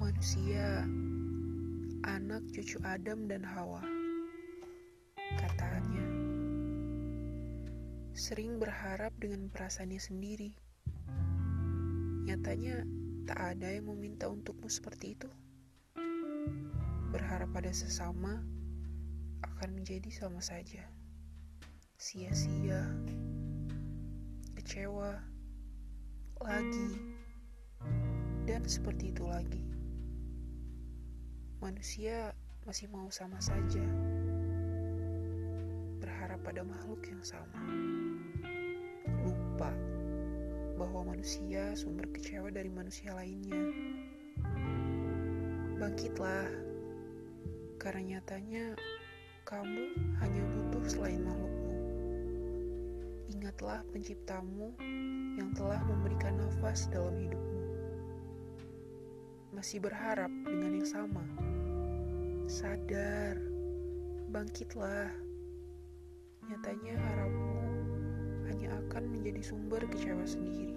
Manusia, anak cucu Adam dan Hawa, katanya, sering berharap dengan perasaannya sendiri. Nyatanya, tak ada yang meminta untukmu seperti itu. Berharap pada sesama akan menjadi sama saja. Sia-sia, kecewa, lagi, dan seperti itu lagi manusia masih mau sama saja, berharap pada makhluk yang sama. Lupa bahwa manusia sumber kecewa dari manusia lainnya. Bangkitlah, karena nyatanya kamu hanya butuh selain makhlukmu. Ingatlah penciptamu yang telah memberikan nafas dalam hidupmu. Masih berharap dengan yang sama Sadar, bangkitlah. Nyatanya harapmu hanya akan menjadi sumber kecewa sendiri.